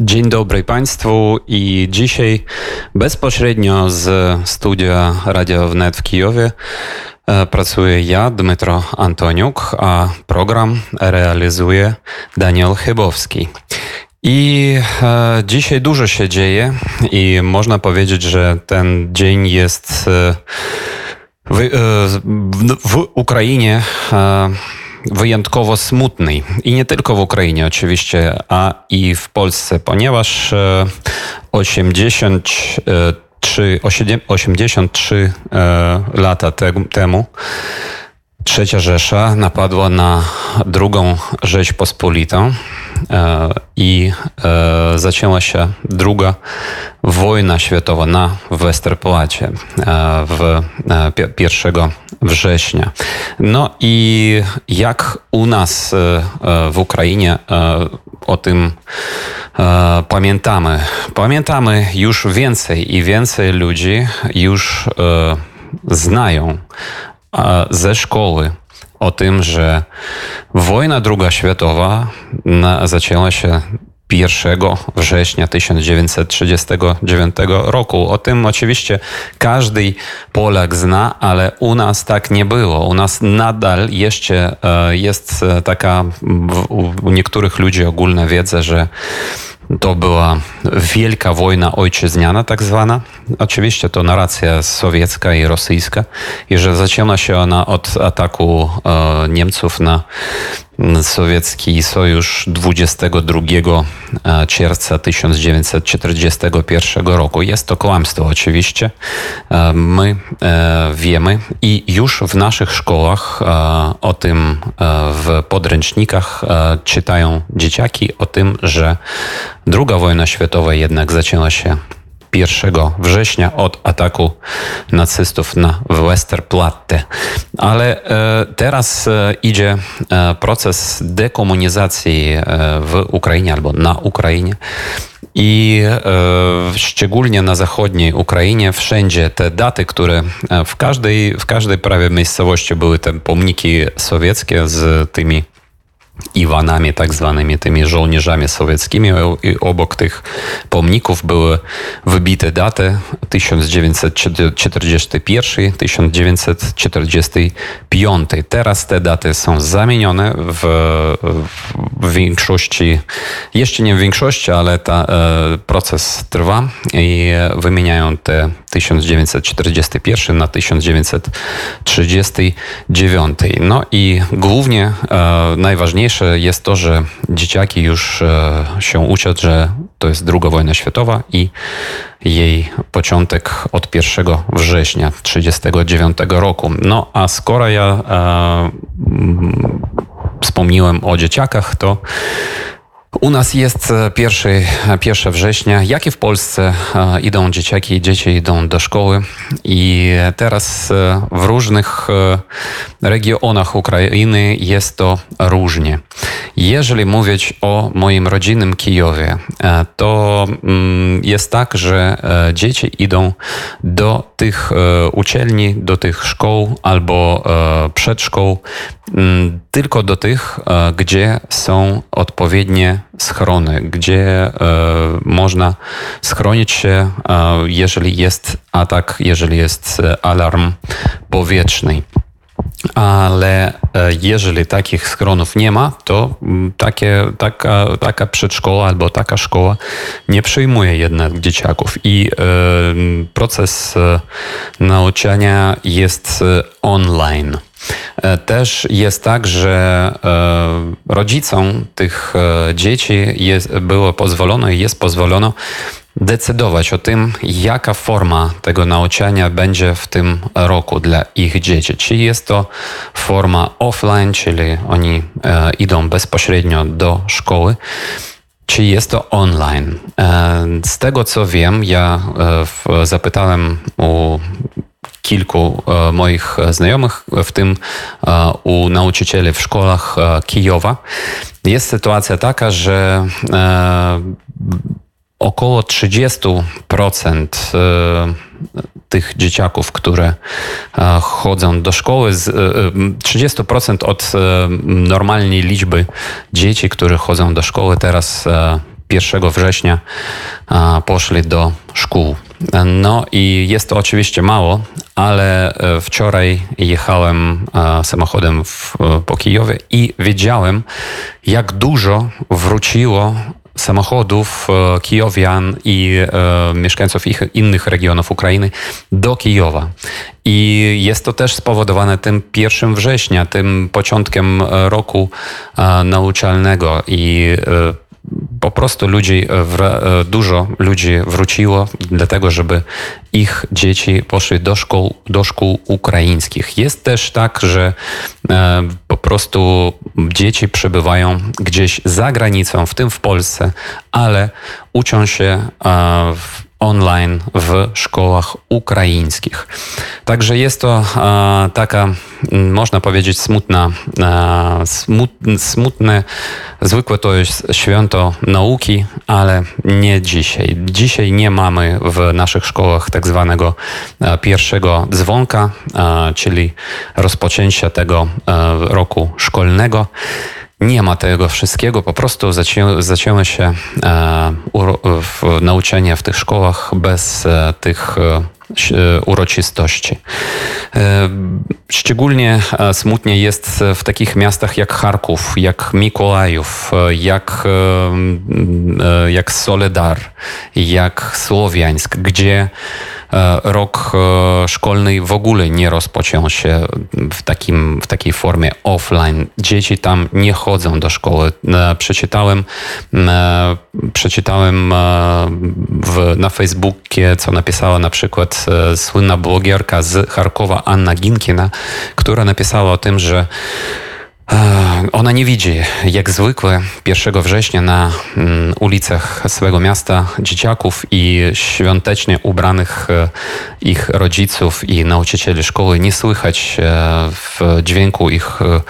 Dzień dobry Państwu i dzisiaj bezpośrednio z studia Radio Wnet w Kijowie e, pracuję ja, Dmytro Antoniuk, a program realizuje Daniel Chybowski. I e, dzisiaj dużo się dzieje i można powiedzieć, że ten dzień jest e, w, e, w, w Ukrainie e, wyjątkowo smutny. I nie tylko w Ukrainie oczywiście, a i w Polsce, ponieważ 83, 83 lata te, temu Trzecia Rzesza napadła na drugą Rzeźpospolitą e, i e, zaczęła się druga wojna światowa na Westerplatte e, w 1 września. No i jak u nas w Ukrainie o tym pamiętamy? Pamiętamy już więcej i więcej ludzi już znają ze szkoły o tym, że wojna druga światowa zaczęła się 1 września 1939 roku. O tym oczywiście każdy Polak zna, ale u nas tak nie było. U nas nadal jeszcze e, jest taka u niektórych ludzi ogólna wiedza, że to była wielka wojna ojczyzniana, tak zwana. Oczywiście to narracja sowiecka i rosyjska, i że zaczyna się ona od ataku e, Niemców na sowiecki sojusz 22 e, czerwca 1941 roku. Jest to kłamstwo oczywiście. E, my e, wiemy i już w naszych szkołach o tym w podręcznikach czytają dzieciaki o tym, że druga wojna światowa jednak zaczęła się 1 września od ataku nacystów na Westerplatte. Ale e, teraz e, idzie e, proces dekomunizacji w Ukrainie albo na Ukrainie. I e, szczególnie na zachodniej Ukrainie, wszędzie te daty, które w każdej, w każdej prawie miejscowości były te pomniki sowieckie z tymi Iwanami, tak zwanymi tymi żołnierzami sowieckimi. I obok tych pomników były wybite daty 1941, 1945. Teraz te daty są zamienione w, w większości, jeszcze nie w większości, ale ta, e, proces trwa i wymieniają te 1941 na 1939. No i głównie e, najważniejsze jest to, że dzieciaki już e, się uczą, że to jest druga wojna światowa i jej początek od 1 września 1939 roku. No a skoro ja e, wspomniałem o dzieciakach, to u nas jest 1, 1 września, jak i w Polsce e, idą dzieciaki, dzieci idą do szkoły. I teraz e, w różnych e, regionach Ukrainy jest to różnie. Jeżeli mówić o moim rodzinnym Kijowie, to mm, jest tak, że dzieci idą do tych uczelni, do tych szkół albo przedszkół, mm, tylko do tych, gdzie są odpowiednie schrony, gdzie e, można schronić się, e, jeżeli jest atak, jeżeli jest e, alarm powietrzny. Ale jeżeli takich schronów nie ma, to mm, takie, taka, taka przedszkoła albo taka szkoła nie przyjmuje jednak dzieciaków i proces nauczania jest online. E, też jest tak, że e, rodzicom tych e, dzieci jest, było pozwolone i jest pozwolono decydować o tym, jaka forma tego nauczania będzie w tym roku dla ich dzieci. Czy jest to forma offline, czyli oni idą bezpośrednio do szkoły, czy jest to online. Z tego co wiem, ja zapytałem u kilku e, moich znajomych, w tym e, u nauczycieli w szkołach e, Kijowa. Jest sytuacja taka, że około 30% tych dzieciaków, które chodzą do szkoły. 30% od normalnej liczby dzieci, które chodzą do szkoły teraz 1 września poszli do szkół. No i jest to oczywiście mało, ale e, wczoraj jechałem e, samochodem w, e, po Kijowie i wiedziałem, jak dużo wróciło samochodów kijowian i e, mieszkańców ich innych regionów Ukrainy do Kijowa. I jest to też spowodowane tym 1 września, tym początkiem roku e, nauczalnego i e, po prostu ludzi, e, dużo ludzi wróciło, dlatego żeby ich dzieci poszły do szkół, do szkół ukraińskich. Jest też tak, że e, prostu dzieci przebywają gdzieś za granicą, w tym w Polsce, ale uczą się e, w online w szkołach ukraińskich. Także jest to e, taka, można powiedzieć, smutna, e, smut, smutne, zwykłe to jest święto nauki, ale nie dzisiaj. Dzisiaj nie mamy w naszych szkołach tak zwanego e, pierwszego dzwonka, e, czyli rozpoczęcia tego e, roku szkolnego nie ma tego wszystkiego, po prostu zaczę, zaczęły się e, w, nauczenie w tych szkołach bez e, tych e, uroczystości. E, szczególnie e, smutnie jest w takich miastach jak Charków, jak Mikołajów, e, jak, jak Soledar, jak Słowiańsk, gdzie E, rok e, szkolny w ogóle nie rozpoczął się w, takim, w takiej formie offline. Dzieci tam nie chodzą do szkoły. E, przeczytałem, przeczytałem w, na Facebookie, co napisała na przykład słynna blogierka z Charkowa Anna Ginkina, która napisała o tym, że ona nie widzi, jak zwykle 1 września na mm, ulicach swego miasta dzieciaków i świątecznie ubranych e, ich rodziców i nauczycieli szkoły nie słychać e, w dźwięku ich e,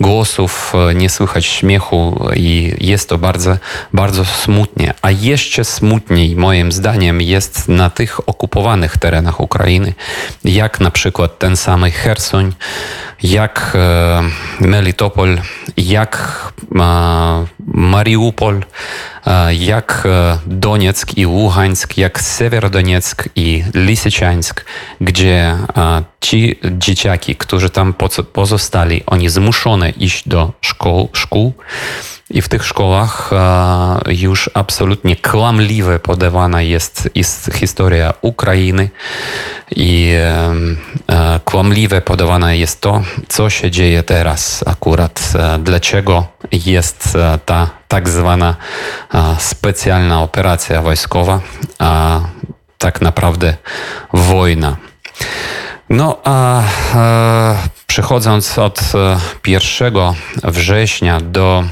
głosów, nie słychać śmiechu i jest to bardzo, bardzo smutnie. A jeszcze smutniej moim zdaniem jest na tych okupowanych terenach Ukrainy, jak na przykład ten samый Hersoń, jak Melitopol, jak Mariupol, jak Donieck i Łuhańsk, jak Sewerodonieck i Lisyczańsk, gdzie ci dzieciaki, którzy tam pozostali, oni zmuszone iść do szkół, szkół i w tych szkołach już absolutnie kłamliwe podawana jest, historia Ukrainy i e, kłamliwe podawane jest to, co się dzieje teraz akurat, e, dlaczego jest e, ta tak zwana specjalna operacja wojskowa, a tak naprawdę wojna. No a przechodząc od 1 września do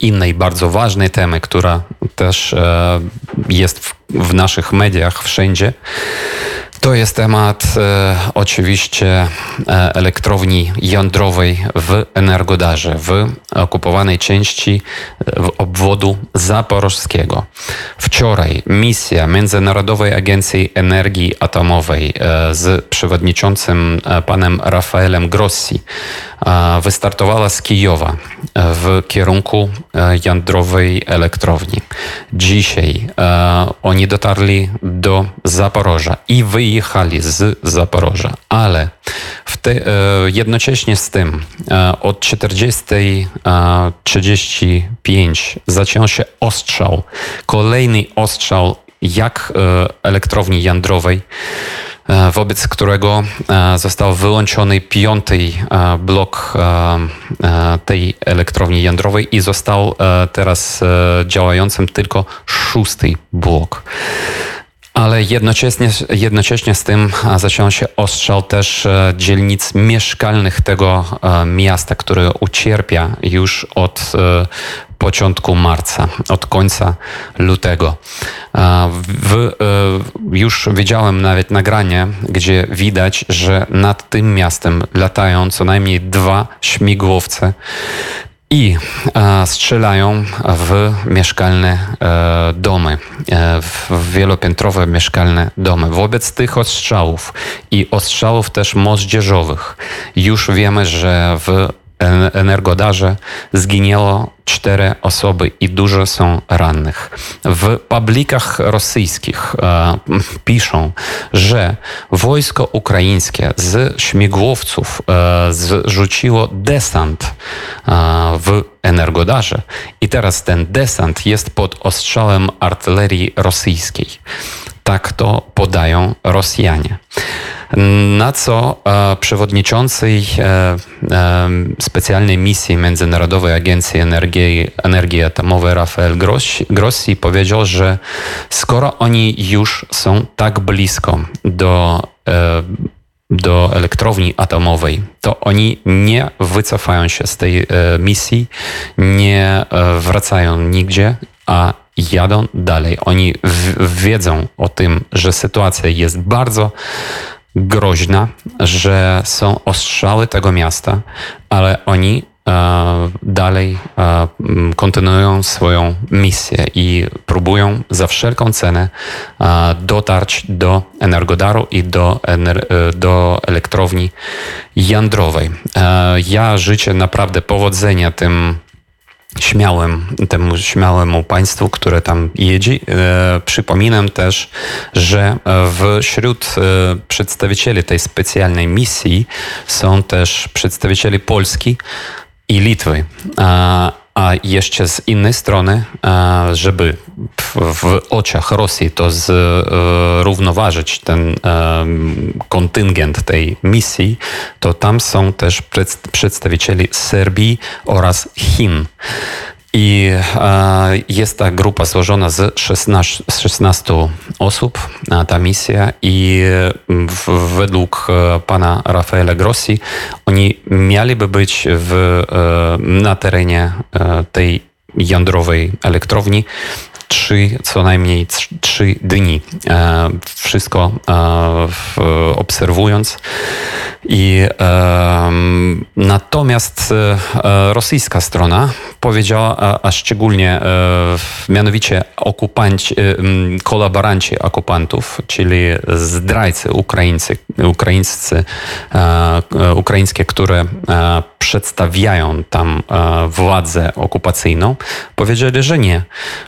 innej bardzo ważnej temy, która też e, jest w, w naszych mediach wszędzie. To jest temat e, oczywiście e, elektrowni jądrowej w Energodarze, w okupowanej części e, w obwodu zaporożskiego. Wczoraj misja Międzynarodowej Agencji Energii Atomowej e, z przewodniczącym e, panem Rafaelem Grossi e, wystartowała z Kijowa w kierunku jądrowej elektrowni. Dzisiaj oni dotarli do Zaporoża i wyjechali wyjechali z Zaporoża, ale te, e, jednocześnie z tym e, od 40.35 zaczął się ostrzał, kolejny ostrzał jak e, elektrowni jądrowej, wobec którego został wyłączony piąty blok tej elektrowni jądrowej i został teraz działającym tylko szósty blok. Ale jednocześnie, jednocześnie z tym zaczął się ostrzał też e, dzielnic mieszkalnych tego e, miasta, które ucierpia już od e, początku marca, od końca lutego. W, już widziałem nawet nagranie, gdzie widać, że nad tym miastem latają co najmniej dwa śmigłowce i e, strzelają w mieszkalne e, domy, e, w wielopiętrowe mieszkalne domy. Wobec tych ostrzałów i ostrzałów też moździerzowych już wiemy, że w Energodarze zginęło cztery osoby i dużo są rannych. W publikach rosyjskich e, piszą, że wojsko ukraińskie z śmigłowców e, zrzuciło desant e, w Energodarze i teraz ten desant jest pod ostrzałem artylerii rosyjskiej. Tak to podają Rosjanie. Na co e, przewodniczący e, e, specjalnej misji Międzynarodowej Agencji Energii, Energii Atomowej Rafael Grossi, Grossi powiedział, że skoro oni już są tak blisko do do elektrowni atomowej, to oni nie wycofają się z tej misji, nie wracają nigdzie, a jadą dalej. Oni wiedzą o tym, że sytuacja jest bardzo groźna, że są ostrzały tego miasta, ale oni e, dalej e, kontynuują swoją misję i próbują za wszelką cenę e, dotarć do Energodaru i do, do elektrowni jądrowej. Ja życzę naprawdę powodzenia tym śmiałym, temu śmiałemu państwu, które tam jedzie. E, przypominam też, że wśród e, przedstawicieli tej specjalnej misji są też przedstawiciele Polski i Litwy. A jeszcze z innej strony, żeby w oczach Rosji to zrównoważyć ten kontyngent tej misji, to tam są też przedstawiciele Serbii oraz Chin. I jest ta grupa złożona z 16, z 16 osób, ta misja, i według e, pana Rafaela Grossi oni mieliby być w, e, na terenie e, tej jądrowej elektrowni trzy, co najmniej trzy dni. Wszystko obserwując. I natomiast rosyjska strona powiedziała, a, a szczególnie e, mianowicie okupanci, e, kolaboranci okupantów, czyli zdrajcy ukraińcy, ukraińscy, e, ukraińskie, które przedstawiają tam władzę okupacyjną, powiedzieli, że nie,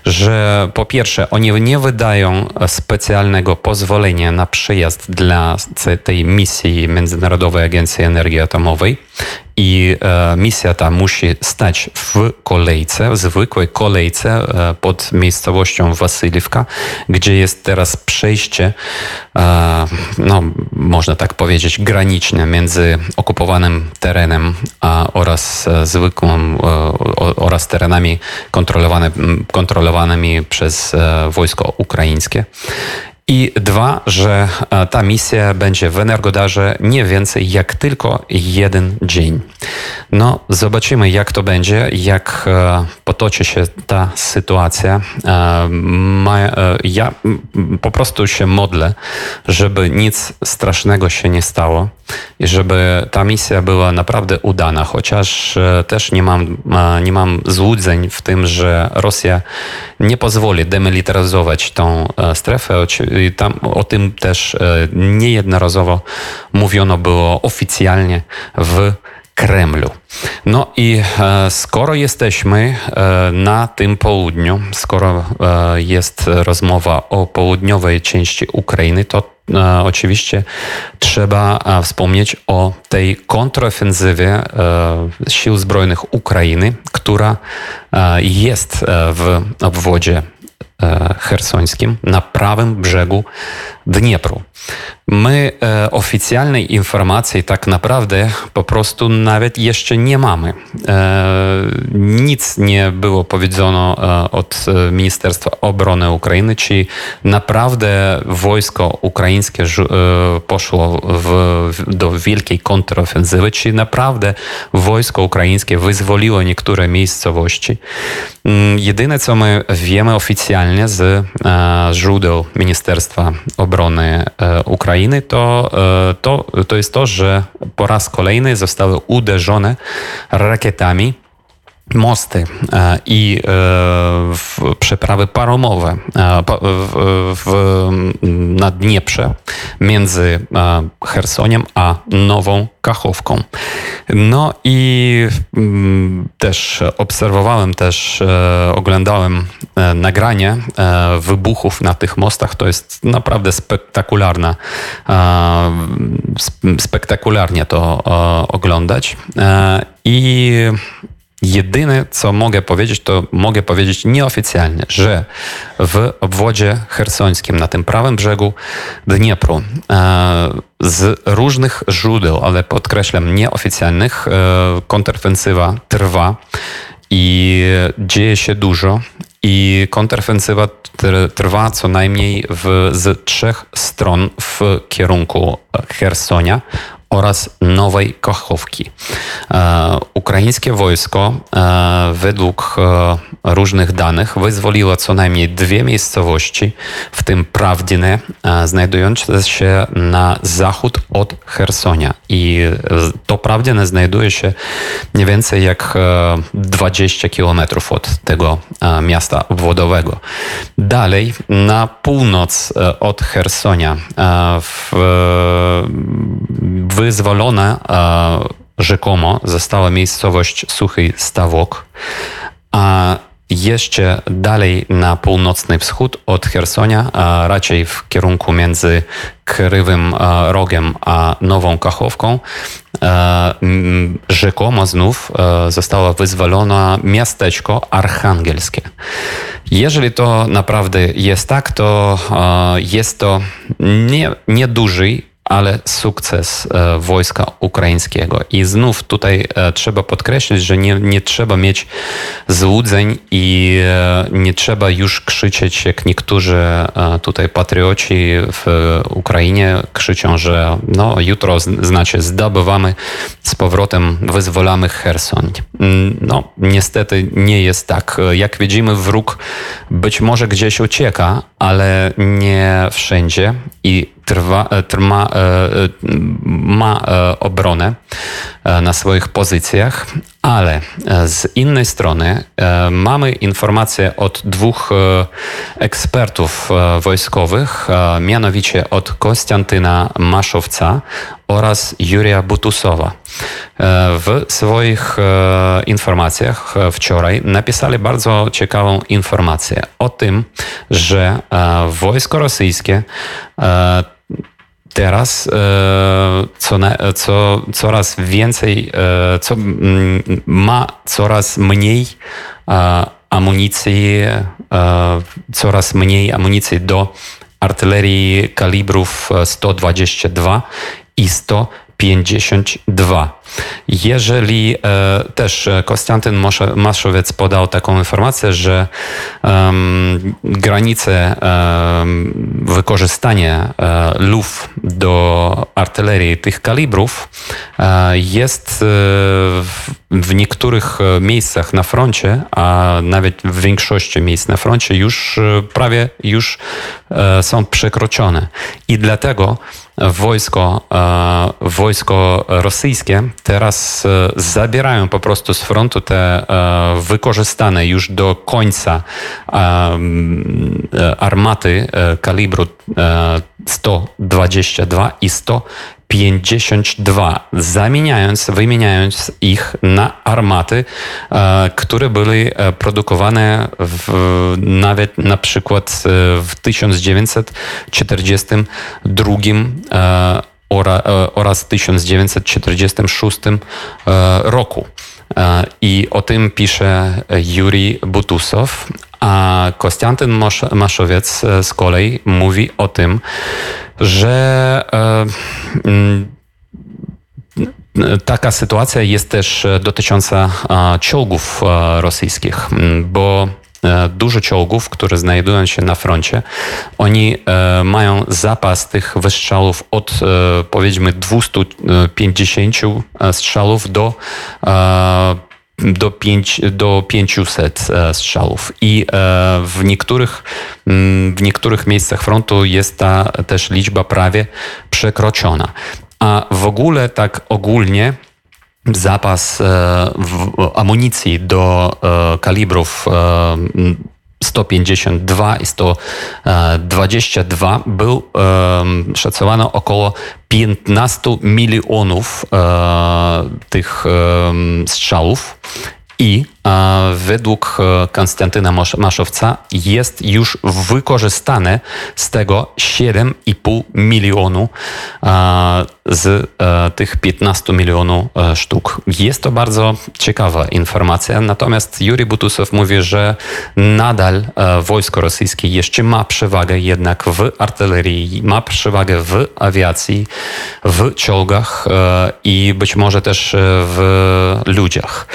że po pierwsze oni nie wydają specjalnego pozwolenia na przyjazd dla tej misji Międzynarodowej Agencji Energii Atomowej i misja ta musi stać w kolejce, w zwykłej kolejce e, pod miejscowością Wasyliwka, gdzie jest teraz przejście, e, no, można tak powiedzieć, graniczne między okupowanym terenem oraz zwykłym, oraz terenami kontrolowanymi przez wojsko ukraińskie. I dwa, że e, ta misja będzie w Energodarze nie więcej jak tylko jeden dzień. No, zobaczymy, jak to będzie, jak e, potoczy się ta sytuacja. E, ja po prostu się modlę, żeby nic strasznego się nie stało i żeby ta misja była naprawdę udana, chociaż też nie mam, nie mam złudzeń w tym, że Rosja nie pozwoli demilitaryzować tą strefę tam o tym też e, niejednorazowo mówiono było oficjalnie w Kremlu. No i e, skoro jesteśmy e, na tym południu, skoro jest rozmowa o południowej części Ukrainy, to oczywiście trzeba wspomnieć o tej kontrofensywie sił zbrojnych Ukrainy, która jest w obwodzie hersońskim na prawym brzegu Dniepru. E, nie mamy. E, nic nie było powiedziano e, od e, Ministerstwa Obrony Ukrainy, czy naprawdę wojsko ukraińskie e, poszło w, do wielkiej kontrofensywy, czy naprawdę wojsko ukraińskie wyzwoliło niektóre miejscowości. Mm, jedyne, co my wiemy oficjalnie z e, źródeł Ministerstwa Obrony Ukrainy, Ukrainy, to, e, to, to jest to, że po raz kolejny zostały uderzone rakietami mosty e, i e, przeprawy paromowe e, na Dnieprze między Chersoniem a Nową Kachowką. No i mm, też obserwowałem, też oglądałem nagranie wybuchów na tych mostach. To jest naprawdę spektakularne. Spektakularnie to oglądać. I Jedyne, co mogę powiedzieć, to mogę powiedzieć nieoficjalnie, że w obwodzie hersońskim, na tym prawym brzegu Dniepru, e, z różnych źródeł, ale podkreślam nieoficjalnych, e, kontrofensywa trwa i dzieje się dużo. I kontrofensywa trwa co najmniej w, z trzech stron w kierunku Hersonia oraz Nowej Kochowki. E, ukraińskie wojsko e, według e, różnych danych wyzwoliło co najmniej dwie miejscowości, w tym Prawdine, znajdujące się na zachód od Hersonia. I to Prawdine znajduje się mniej więcej jak 20 kilometrów od tego miasta obwodowego. Dalej, na północ od Hersonia, w wyzwolona rzekomo została miejscowość Suchy Stawok, a jeszcze dalej na północny wschód od Hersonia, a raczej w kierunku między Krywym Rogiem a Nową Kachowką, rzekomo znów zostało wyzwolone miasteczko archangelskie. Jeżeli to naprawdę jest tak, to jest to nie, nieduży ale sukces e, wojska ukraińskiego. I znów tutaj e, trzeba podkreślić, że nie, nie trzeba mieć złudzeń i e, nie trzeba już krzyczeć, jak niektórzy tutaj patrioci w Ukrainie krzyczą, że no jutro znaczy zdobywamy z powrotem, wyzwolamy Herson. No niestety nie jest tak. Jak widzimy wróg być może gdzieś ucieka, ale nie wszędzie i trwa, e, trwa, e, e, ma obronę na swoich pozycjach, ale z innej strony mamy informacje od dwóch ekspertów wojskowych, mianowicie od Konstantyna Maszowca oraz Juria Butusowa. W swoich informacjach wczoraj napisali bardzo ciekawą informację o tym, że wojsko rosyjskie teraz e, co, co, coraz więcej, e, co, ma coraz mniej e, amunicji, coraz mniej amunicji do artylerii kalibrów 122 i 152. Jeżeli e, też Konstantyn Maszowiec podał taką informację, że granice wykorzystania e, luf do artylerii tych kalibrów e, jest w niektórych miejscach na froncie, a nawet w większości miejsc na froncie już prawie już są przekroczone. I dlatego wojsko, wojsko rosyjskie teraz e, zabierają po prostu z frontu te e, wykorzystane już do końca e, armaty kalibru 122 i 152, zamieniając, wymieniając ich na armaty, które były produkowane w, nawet na przykład w 1942 E, oraz 1946 e, roku. E, I o tym pisze Juri Butusow, a Konstantyn Maszowiec z kolei mówi o tym, że taka sytuacja jest też dotycząca czołgów rosyjskich, bo E, dużo czołgów, które znajdują się na froncie. Oni e, mają zapas tych wystrzałów od e, powiedzmy 250 strzałów do do, 5, do 500 strzałów. I w niektórych, mm, w niektórych miejscach frontu jest ta też liczba prawie przekroczona. A w ogóle tak ogólnie zapas amunicji do kalibrów 152 i 122 był szacowano około 15 milionów tych strzałów i według e, Konstantyna Maszowca jest już wykorzystane z tego 7,5 milionu z e, tych 15 milionów e, sztuk. Jest to bardzo ciekawa informacja, natomiast Juri Butusow mówi, że nadal wojsko rosyjskie jeszcze ma przewagę jednak w artylerii, ma przewagę w awiacji, w czołgach i być może też w ludziach.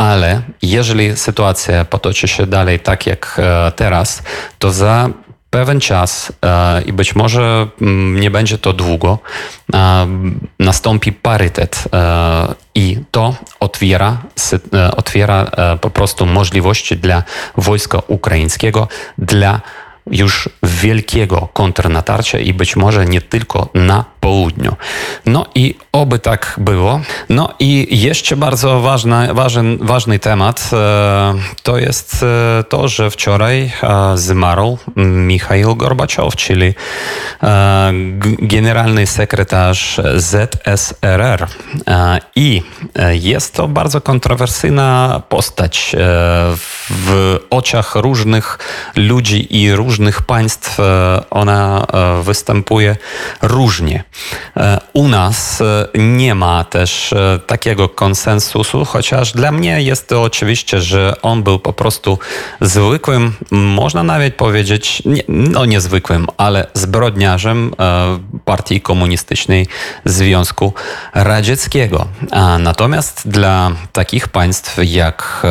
Ale jeżeli sytuacja potoczy się dalej tak jak e, teraz, to za pewien czas e, i być może mm, nie będzie to długo, e, nastąpi parytet i to otwiera, otwiera po prostu możliwości dla wojska ukraińskiego, dla już wielkiego kontrnatarcia i być może nie tylko na południu. No i oby tak było. No i jeszcze bardzo ważny, ważny, ważny temat e, to jest e, to, że wczoraj e, zmarł Michail Gorbaczow, czyli generalny sekretarz ZSRR. I jest to bardzo kontrowersyjna postać w oczach różnych ludzi i różnych państw. Ona występuje różnie. E, u nas e, nie ma też e, takiego konsensusu, chociaż dla mnie jest to oczywiście, że on był po prostu zwykłym, można nawet powiedzieć, nie, no niezwykłym, ale zbrodniarzem partii komunistycznej Związku Radzieckiego. Natomiast dla takich państw jak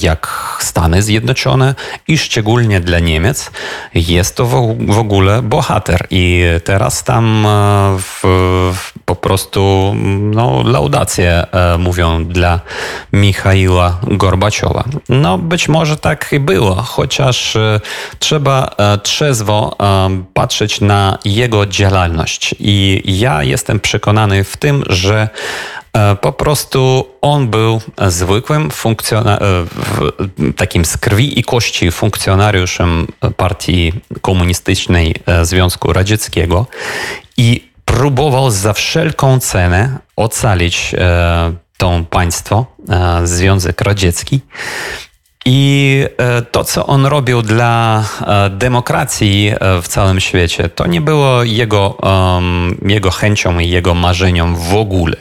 jak Stany Zjednoczone i szczególnie dla Niemiec jest to w ogóle bohater. I teraz tam e, w, po prostu no, laudacje e, mówią dla Michaiła Gorbaciowa. No być może tak i było, chociaż e, trzeba trzezwo patrzeć na jego działalność. I ja jestem przekonany w tym, że po prostu on był zwykłym funkcjonariuszem, takim z krwi i kości funkcjonariuszem partii komunistycznej e, Związku Radzieckiego i próbował za wszelką cenę ocalić e, to państwo, Związek Radziecki. I e, to, co on robił dla e, demokracji e, w całym świecie, to nie było jego, jego chęcią i jego marzeniem w ogóle.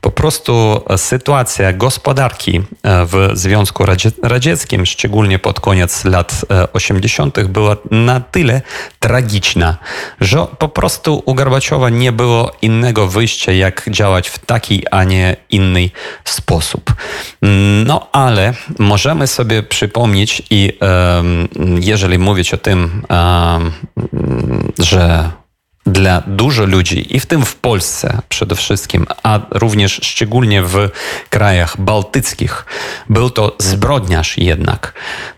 Po prostu sytuacja gospodarki w Związku Radzieckim, szczególnie pod koniec lat 80., była na tyle tragiczna, że po prostu u Gorbaczowa nie było innego wyjścia, jak działać w taki, a nie inny sposób. No ale możemy sobie przypomnieć i jeżeli mówić o tym, że dla dużo ludzi, i w tym w Polsce przede wszystkim, a również szczególnie w krajach bałtyckich, był to zbrodniarz jednak,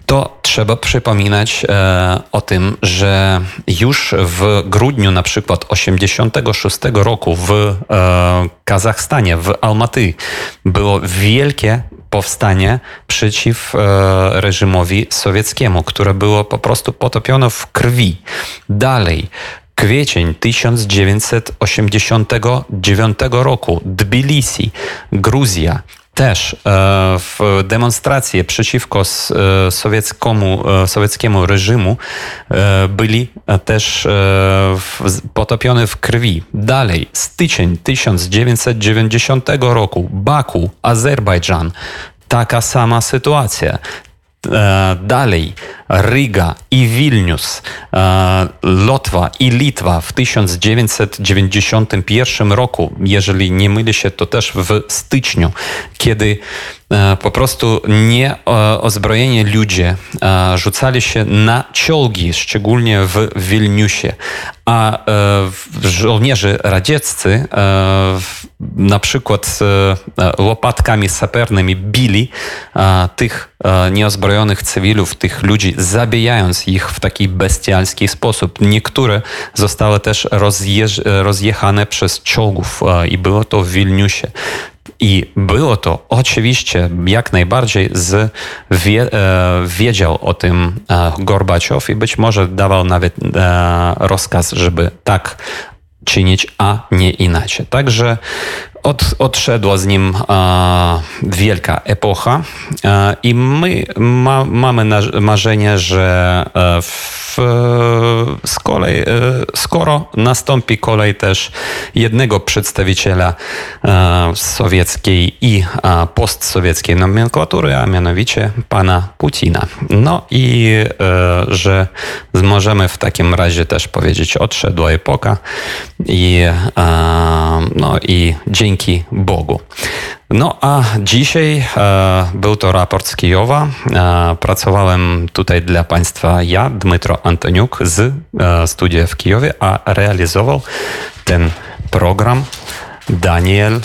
to trzeba przypominać e, o tym, że już w grudniu na przykład 86 roku w e, Kazachstanie, w Almaty było wielkie powstanie przeciw e, reżimowi sowieckiemu, które było po prostu potopione w krwi. Dalej, Kwiecień 1989 roku, Tbilisi, Gruzja, też e, w demonstracje przeciwko e, sowieckiemu, sowieckiemu reżimu byli też potopione w krwi. Dalej, styczeń 1990 roku, Baku, Azerbejdżan, taka sama sytuacja. E, dalej, Riga i Wilnius, e, Lotwa i Litwa w 1991 roku, jeżeli nie mylę się, to też w styczniu, kiedy po prostu nieozbrojeni ludzie rzucali się na czołgi, szczególnie w Wilniusie, a żołnierze radzieccy na przykład łopatkami sapernymi bili tych nieozbrojonych cywilów, tych ludzi zabijając ich w taki bestialski sposób. Niektóre zostały też rozjechane przez czołgów i było to w Wilniusie. I było to oczywiście jak najbardziej z, wie, wiedział o tym Gorbaciow i być może dawał nawet rozkaz, żeby tak czynić, a nie inaczej. Także od, odszedła z nim wielka epocha i my ma, mamy na, marzenie, że e, w, z kolei, e, skoro nastąpi kolej też jednego przedstawiciela a, sowieckiej i postsowieckiej nomenklatury, a mianowicie pana Putina. No i e, że możemy w takim razie też powiedzieć, odszedła epoka i, no, i dzięki Bogu. No a dzisiaj e, był to raport z Kijowa. E, pracowałem tutaj dla Państwa ja, Dmytro Antoniuk z e, studia w Kijowie, a realizował ten program Daniel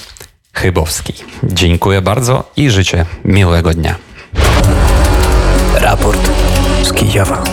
Chybowski. Dziękuję bardzo i życzę miłego dnia. Raport z Kijowa.